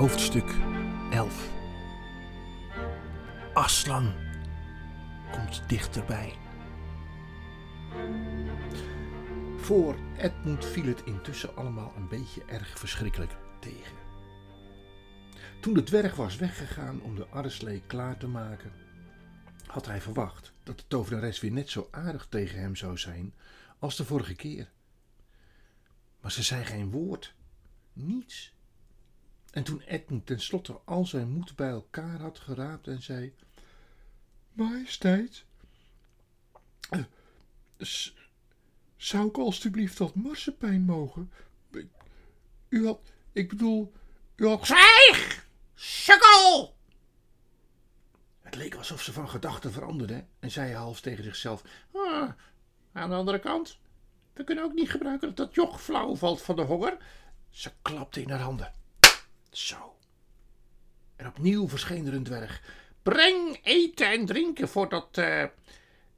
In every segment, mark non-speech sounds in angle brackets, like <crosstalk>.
Hoofdstuk 11 Aslan komt dichterbij. Voor Edmund viel het intussen allemaal een beetje erg verschrikkelijk tegen. Toen de dwerg was weggegaan om de arreslee klaar te maken, had hij verwacht dat de tovenares weer net zo aardig tegen hem zou zijn als de vorige keer. Maar ze zei geen woord, niets. En toen Edmund tenslotte al zijn moed bij elkaar had geraapt en zei: Majesteit, eh, zou ik alstublieft wat marsepein mogen? U had, ik bedoel, u had. Zwijg! Sukkel! Het leek alsof ze van gedachten veranderde en zei half tegen zichzelf: Ah, aan de andere kant, we kunnen ook niet gebruiken dat dat joch flauw valt van de honger. Ze klapte in haar handen. Zo. En opnieuw verscheen er een dwerg. Breng eten en drinken voor dat, eh,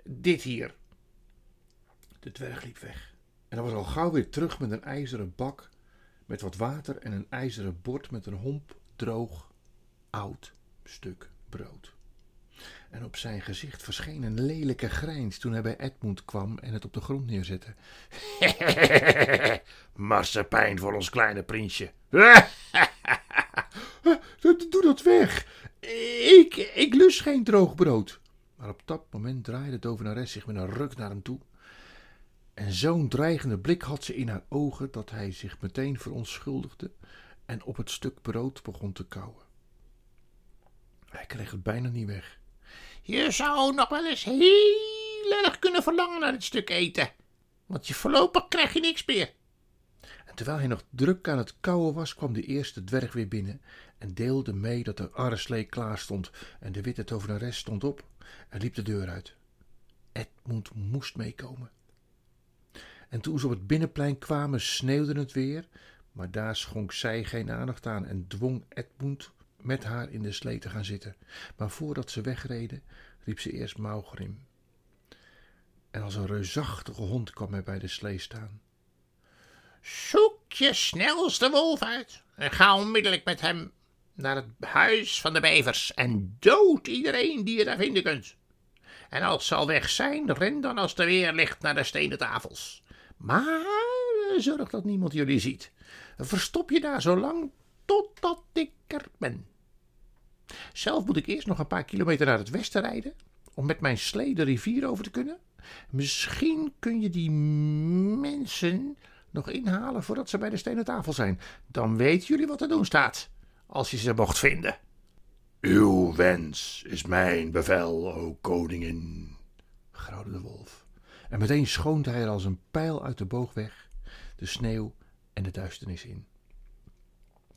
dit hier. De dwerg liep weg. En hij was al gauw weer terug met een ijzeren bak met wat water en een ijzeren bord met een homp droog, oud stuk brood. En op zijn gezicht verscheen een lelijke grijns toen hij bij Edmund kwam en het op de grond neerzette. <laughs> Marsepein voor ons kleine prinsje. <laughs> Doe dat weg! Ik, ik lus geen droog brood. Maar op dat moment draaide de tovenares zich met een ruk naar hem toe. En zo'n dreigende blik had ze in haar ogen dat hij zich meteen verontschuldigde en op het stuk brood begon te kauwen. Hij kreeg het bijna niet weg. Je zou nog wel eens heel erg kunnen verlangen naar dit stuk eten. Want je voorlopig krijg je niks meer. Terwijl hij nog druk aan het kauwen was, kwam de eerste dwerg weer binnen en deelde mee dat de arreslee klaar stond en de witte tovenares stond op en liep de deur uit. Edmund moest meekomen. En toen ze op het binnenplein kwamen, sneeuwde het weer, maar daar schonk zij geen aandacht aan en dwong Edmund met haar in de slee te gaan zitten. Maar voordat ze wegreden, riep ze eerst Maugrim. En als een reusachtige hond kwam hij bij de slee staan. Zoek je snelste wolf uit en ga onmiddellijk met hem naar het huis van de bevers en dood iedereen die je daar vinden kunt. En als ze al weg zijn, ren dan als er weer ligt naar de stenen tafels. Maar eh, zorg dat niemand jullie ziet. Verstop je daar zo lang totdat ik er ben. Zelf moet ik eerst nog een paar kilometer naar het westen rijden om met mijn slee de rivier over te kunnen. Misschien kun je die mensen nog inhalen voordat ze bij de stenen tafel zijn. Dan weten jullie wat er doen staat, als je ze mocht vinden. Uw wens is mijn bevel, o koningin, grauwde de wolf. En meteen schoonde hij er als een pijl uit de boog weg, de sneeuw en de duisternis in.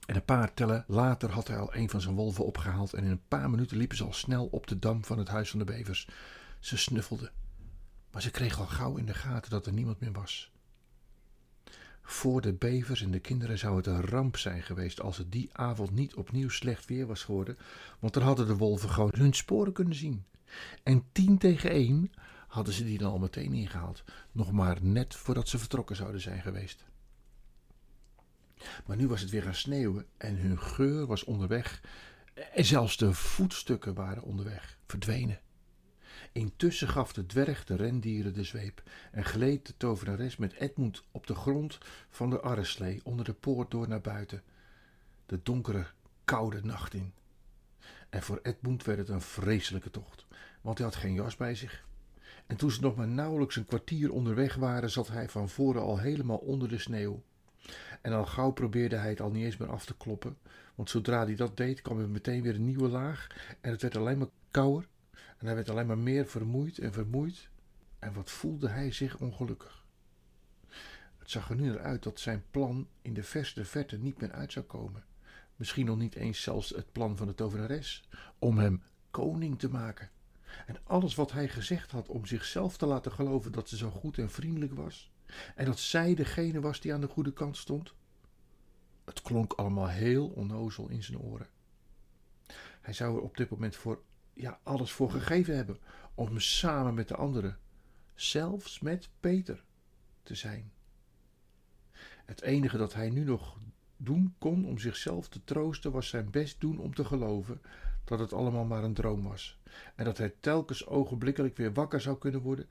En een paar tellen later had hij al een van zijn wolven opgehaald en in een paar minuten liepen ze al snel op de dam van het huis van de bevers. Ze snuffelden, maar ze kregen al gauw in de gaten dat er niemand meer was. Voor de bevers en de kinderen zou het een ramp zijn geweest als het die avond niet opnieuw slecht weer was geworden, want dan hadden de wolven gewoon hun sporen kunnen zien. En tien tegen één hadden ze die dan al meteen ingehaald, nog maar net voordat ze vertrokken zouden zijn geweest. Maar nu was het weer gaan sneeuwen en hun geur was onderweg en zelfs de voetstukken waren onderweg, verdwenen. Intussen gaf de dwerg de rendieren de zweep en gleed de tovenares met Edmund op de grond van de arreslee onder de poort door naar buiten, de donkere, koude nacht in. En voor Edmund werd het een vreselijke tocht, want hij had geen jas bij zich. En toen ze nog maar nauwelijks een kwartier onderweg waren, zat hij van voren al helemaal onder de sneeuw. En al gauw probeerde hij het al niet eens meer af te kloppen, want zodra hij dat deed, kwam er meteen weer een nieuwe laag en het werd alleen maar kouder. En hij werd alleen maar meer vermoeid en vermoeid. En wat voelde hij zich ongelukkig. Het zag er nu naar uit dat zijn plan in de verste verte niet meer uit zou komen. Misschien nog niet eens zelfs het plan van de tovenares om hem koning te maken. En alles wat hij gezegd had om zichzelf te laten geloven dat ze zo goed en vriendelijk was. En dat zij degene was die aan de goede kant stond. Het klonk allemaal heel onnozel in zijn oren. Hij zou er op dit moment voor ja, alles voor gegeven hebben om samen met de anderen, zelfs met Peter, te zijn. Het enige dat hij nu nog doen kon om zichzelf te troosten was zijn best doen om te geloven dat het allemaal maar een droom was. En dat hij telkens ogenblikkelijk weer wakker zou kunnen worden.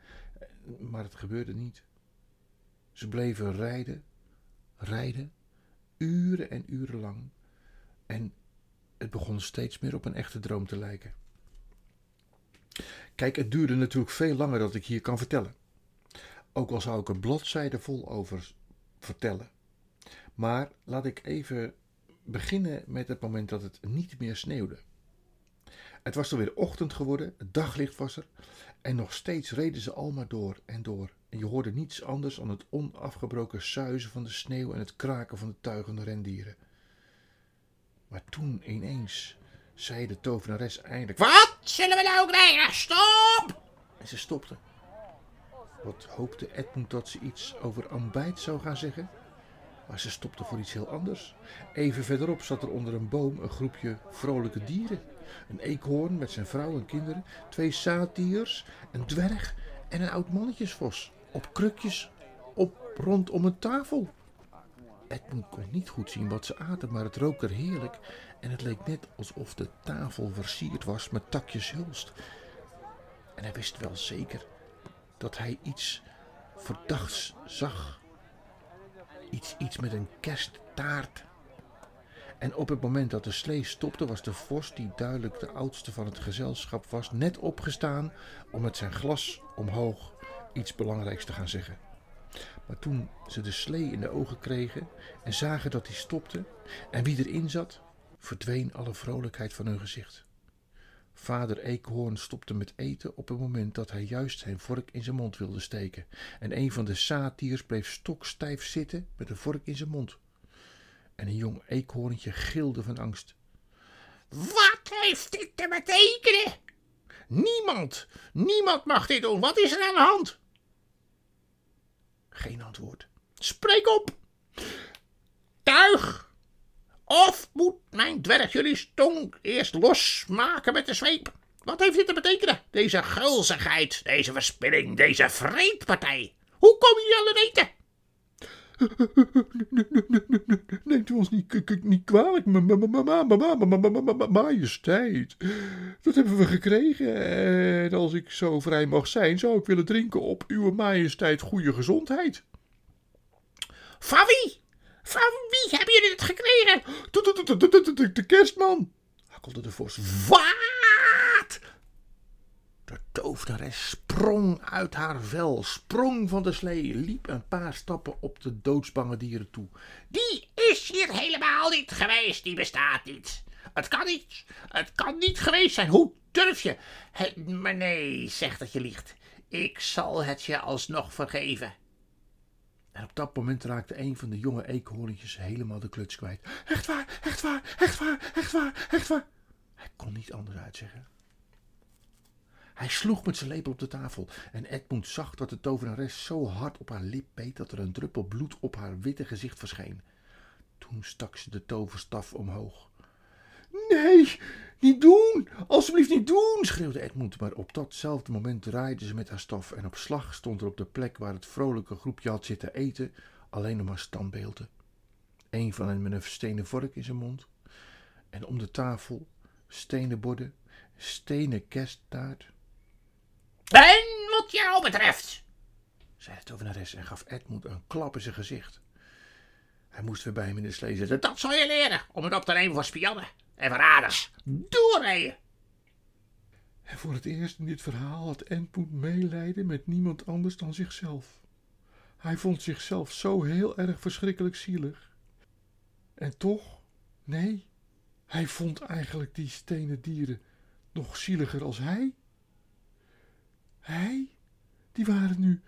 Maar het gebeurde niet. Ze bleven rijden, rijden, uren en uren lang. En het begon steeds meer op een echte droom te lijken. Kijk, het duurde natuurlijk veel langer dan ik hier kan vertellen. Ook al zou ik er bladzijden vol over vertellen. Maar laat ik even beginnen met het moment dat het niet meer sneeuwde. Het was alweer ochtend geworden, het daglicht was er en nog steeds reden ze al maar door en door. En je hoorde niets anders dan het onafgebroken suizen van de sneeuw en het kraken van de tuigende rendieren. Maar toen ineens zei de tovenares eindelijk: Wat zullen we nou krijgen? Stop! En ze stopte. Wat hoopte Edmund dat ze iets over ambijt zou gaan zeggen? Maar ze stopte voor iets heel anders. Even verderop zat er onder een boom een groepje vrolijke dieren. Een eekhoorn met zijn vrouw en kinderen, twee saatiers, een dwerg en een oud mannetjesvos. Op krukjes, op rondom een tafel. Edmund kon niet goed zien wat ze aten, maar het rook er heerlijk. En het leek net alsof de tafel versierd was met takjes hulst. En hij wist wel zeker dat hij iets verdachts zag. Iets, iets met een kersttaart. En op het moment dat de slee stopte, was de vorst, die duidelijk de oudste van het gezelschap was, net opgestaan om met zijn glas omhoog iets belangrijks te gaan zeggen. Maar toen ze de slee in de ogen kregen en zagen dat hij stopte en wie erin zat, verdween alle vrolijkheid van hun gezicht. Vader Eekhoorn stopte met eten op het moment dat hij juist zijn vork in zijn mond wilde steken. En een van de saatiers bleef stokstijf zitten met een vork in zijn mond. En een jong eekhoorntje gilde van angst. Wat heeft dit te betekenen? Niemand, niemand mag dit doen. Wat is er aan de hand? Geen antwoord. Spreek op. Tuig. Of moet mijn dwerg jullie tong eerst losmaken met de zweep? Wat heeft dit te betekenen? Deze gulzigheid, deze verspilling, deze vreedpartij. Hoe kom je aan het eten? Neemt u ons niet, niet kwalijk, majesteit. Dat hebben we gekregen. En als ik zo vrij mag zijn, zou ik willen drinken op uw majesteit goede gezondheid. Van wie? Van wie hebben jullie het gekregen? De kerstman, hakkelde de vos. Wat? Tovenares sprong uit haar vel, sprong van de slee, liep een paar stappen op de doodsbange dieren toe. Die is hier helemaal niet geweest, die bestaat niet. Het kan niet, het kan niet geweest zijn. Hoe durf je? Maar nee, zeg dat je liegt. Ik zal het je alsnog vergeven. En op dat moment raakte een van de jonge eekhoorntjes helemaal de kluts kwijt. Echt waar, echt waar, echt waar, echt waar, echt waar. Hij kon niet anders uitzeggen. Hij sloeg met zijn lepel op de tafel en Edmund zag dat de tovenares zo hard op haar lip beet dat er een druppel bloed op haar witte gezicht verscheen. Toen stak ze de toverstaf omhoog. Nee, niet doen! Alsjeblieft niet doen! schreeuwde Edmund, maar op datzelfde moment draaide ze met haar staf en op slag stond er op de plek waar het vrolijke groepje had zitten eten alleen nog maar standbeelden. Een van hen met een stenen vork in zijn mond en om de tafel stenen borden, stenen kersttaart. En wat jou betreft, zei de tovenares en gaf Edmund een klap in zijn gezicht. Hij moest weer bij hem in de slee zitten. dat zal je leren om het op te nemen voor spionnen en verraders. Doorrijden! En voor het eerst in dit verhaal had Edmund meelijden met niemand anders dan zichzelf. Hij vond zichzelf zo heel erg verschrikkelijk zielig. En toch, nee, hij vond eigenlijk die stenen dieren nog zieliger als hij. Hij, die waren nu,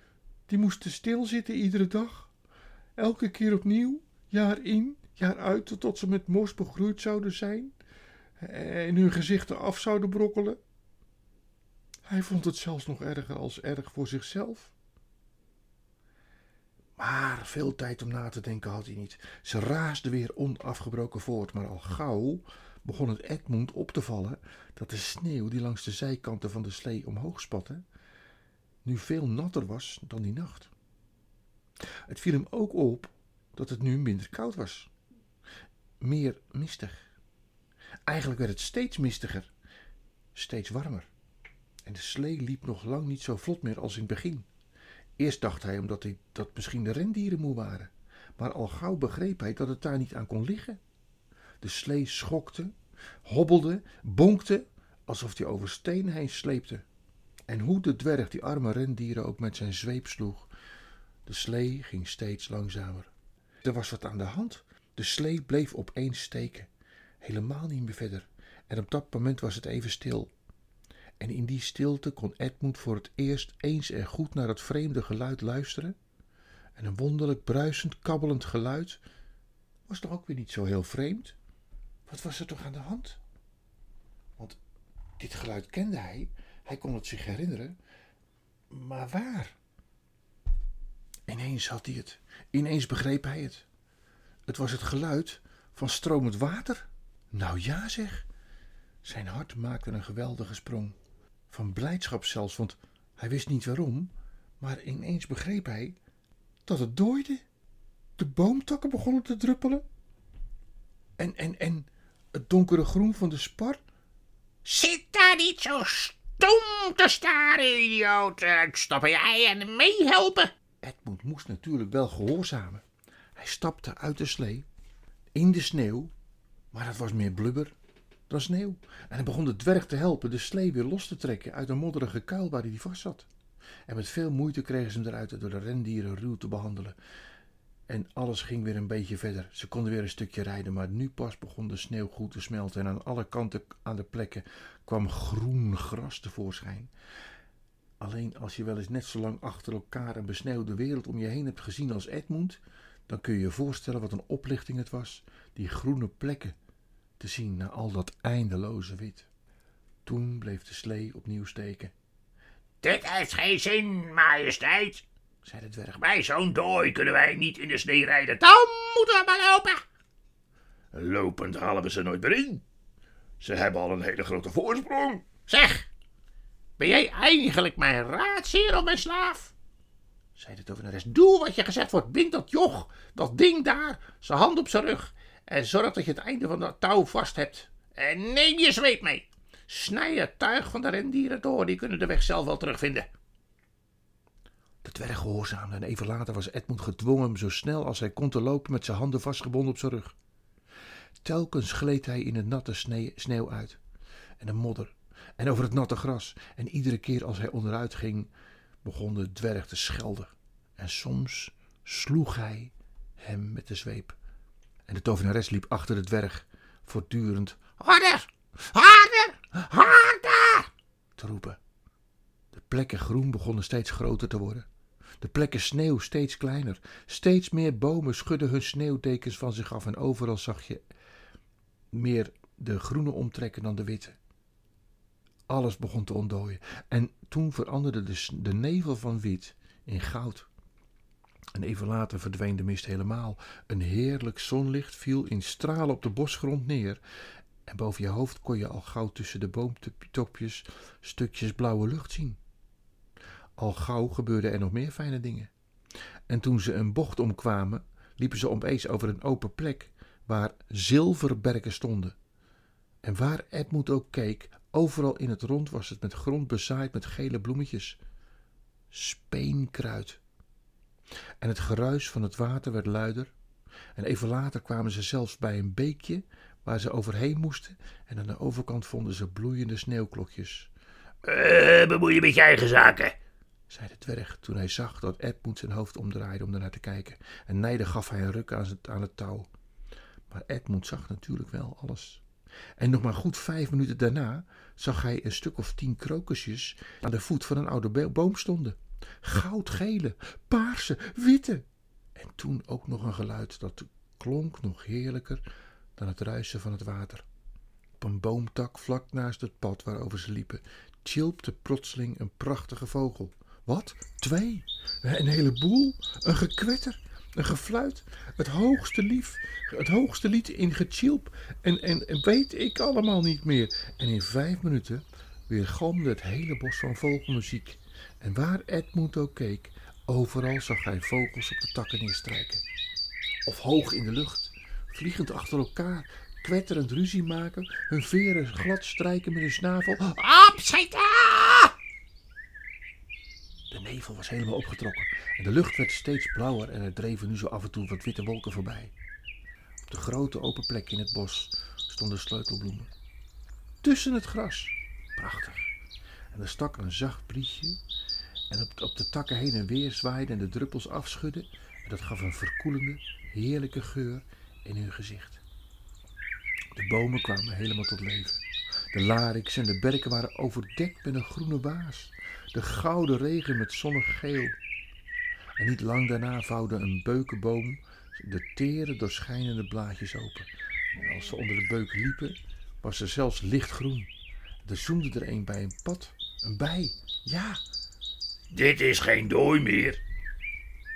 die moesten stilzitten iedere dag, elke keer opnieuw, jaar in, jaar uit, tot ze met mos begroeid zouden zijn en hun gezichten af zouden brokkelen. Hij vond het zelfs nog erger als erg voor zichzelf. Maar veel tijd om na te denken had hij niet. Ze raasde weer onafgebroken voort, maar al gauw begon het Edmund op te vallen dat de sneeuw die langs de zijkanten van de slee omhoog spatte, nu veel natter was dan die nacht. Het viel hem ook op dat het nu minder koud was. meer mistig. Eigenlijk werd het steeds mistiger, steeds warmer. En de slee liep nog lang niet zo vlot meer als in het begin. Eerst dacht hij omdat hij, dat misschien de rendieren moe waren. Maar al gauw begreep hij dat het daar niet aan kon liggen. De slee schokte, hobbelde, bonkte, alsof hij over stenen heen sleepte. En hoe de dwerg die arme rendieren ook met zijn zweep sloeg. De slee ging steeds langzamer. Er was wat aan de hand. De slee bleef opeens steken. Helemaal niet meer verder. En op dat moment was het even stil. En in die stilte kon Edmund voor het eerst eens en goed naar het vreemde geluid luisteren. En een wonderlijk bruisend, kabbelend geluid was toch ook weer niet zo heel vreemd. Wat was er toch aan de hand? Want dit geluid kende hij, hij kon het zich herinneren, maar waar? Ineens had hij het, ineens begreep hij het. Het was het geluid van stromend water. Nou ja, zeg. Zijn hart maakte een geweldige sprong. Van blijdschap zelfs, want hij wist niet waarom, maar ineens begreep hij dat het dooide. De boomtakken begonnen te druppelen. En, en, en het donkere groen van de spar. Zit daar niet zo stom te staren, idioot. Stappen jij en meehelpen? Edmund moest natuurlijk wel gehoorzamen. Hij stapte uit de slee, in de sneeuw, maar het was meer blubber dan sneeuw. En hij begon de dwerg te helpen de slee weer los te trekken uit een modderige kuil waar hij vast zat. En met veel moeite kregen ze hem eruit door de rendieren ruw te behandelen. En alles ging weer een beetje verder. Ze konden weer een stukje rijden, maar nu pas begon de sneeuw goed te smelten en aan alle kanten aan de plekken kwam groen gras tevoorschijn. Alleen als je wel eens net zo lang achter elkaar een besneeuwde wereld om je heen hebt gezien als Edmund, dan kun je je voorstellen wat een oplichting het was, die groene plekken te zien na al dat eindeloze wit. Toen bleef de slee opnieuw steken. Dit heeft geen zin, majesteit, zei de dwerg. Bij zo'n dooi kunnen wij niet in de sneeuw rijden. Dan moeten we maar lopen. Lopend halen we ze nooit meer in. Ze hebben al een hele grote voorsprong. Zeg, ben jij eigenlijk mijn raadsheer of mijn slaaf? zei de tovenares. Doe wat je gezegd wordt. Bind dat joch, dat ding daar, zijn hand op zijn rug. En zorg dat je het einde van dat touw vast hebt. En neem je zweep mee. Snij het tuig van de rendieren door, die kunnen de weg zelf wel terugvinden. De dwerg gehoorzaamde en even later was Edmund gedwongen om zo snel als hij kon te lopen met zijn handen vastgebonden op zijn rug. Telkens gleed hij in het natte sneeuw uit en de modder en over het natte gras en iedere keer als hij onderuit ging begon de dwerg te schelden en soms sloeg hij hem met de zweep. En de tovenares liep achter de dwerg voortdurend harder, harder, harder te roepen. De plekken groen begonnen steeds groter te worden. De plekken sneeuw steeds kleiner. Steeds meer bomen schudden hun sneeuwdekens van zich af en overal zag je meer de groene omtrekken dan de witte. Alles begon te ontdooien en toen veranderde de, nevel van wit in goud. En even later verdween de mist helemaal. Een heerlijk zonlicht viel in stralen op de bosgrond neer. En boven je hoofd kon je al gauw tussen de boomtopjes stukjes blauwe lucht zien. Al gauw gebeurden er nog meer fijne dingen. En toen ze een bocht omkwamen, liepen ze opeens over een open plek waar zilverberken stonden. En waar Edmund ook keek, overal in het rond was het met grond bezaaid met gele bloemetjes. Speenkruid. En het geruis van het water werd luider. En even later kwamen ze zelfs bij een beekje waar ze overheen moesten. En aan de overkant vonden ze bloeiende sneeuwklokjes. Uh, bemoei je met je eigen zaken, zei de dwerg toen hij zag dat Edmund zijn hoofd omdraaide om ernaar te kijken. En nijdig gaf hij een ruk aan het, aan het touw. Maar Edmund zag natuurlijk wel alles. En nog maar goed vijf minuten daarna zag hij een stuk of tien krokusjes aan de voet van een oude boom stonden. Goudgele, paarse, witte. En toen ook nog een geluid dat klonk nog heerlijker dan het ruisen van het water. Op een boomtak vlak naast het pad waarover ze liepen, chilpte plotseling een prachtige vogel. Wat? Twee? Een heleboel? Een gekwetter? Een gefluit? Het hoogste lief? Het hoogste lied in gechilp? En, en, en weet ik allemaal niet meer. En in vijf minuten weer galmde het hele bos van vogelmuziek. En waar Edmund ook keek, overal zag hij vogels op de takken neerstrijken. Of hoog in de lucht vliegend achter elkaar, kwetterend ruzie maken, hun veren glad strijken met hun snavel. Opschieten! De nevel was helemaal opgetrokken en de lucht werd steeds blauwer en er dreven nu zo af en toe wat witte wolken voorbij. Op de grote open plek in het bos stonden sleutelbloemen. Tussen het gras. Prachtig. En er stak een zacht briesje en op, op de takken heen en weer zwaaiden en de druppels afschudden en dat gaf een verkoelende, heerlijke geur in hun gezicht. De bomen kwamen helemaal tot leven. De lariks en de berken waren overdekt met een groene waas. De gouden regen met zonnig geel. En niet lang daarna vouwde een beukenboom de tere, doorschijnende blaadjes open. En als ze onder de beuk liepen, was ze zelfs lichtgroen. Er zoemde er een bij een pad, een bij. Ja, Dit is geen dooi meer.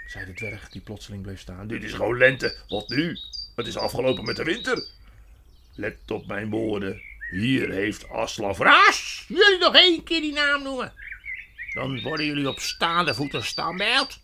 zei de dwerg die plotseling bleef staan. Dit is gewoon lente. Wat nu? Het is afgelopen met de winter. Let op mijn woorden. Hier heeft Aslaf Ra. Als jullie nog één keer die naam noemen, dan worden jullie op staande voeten standbeeld.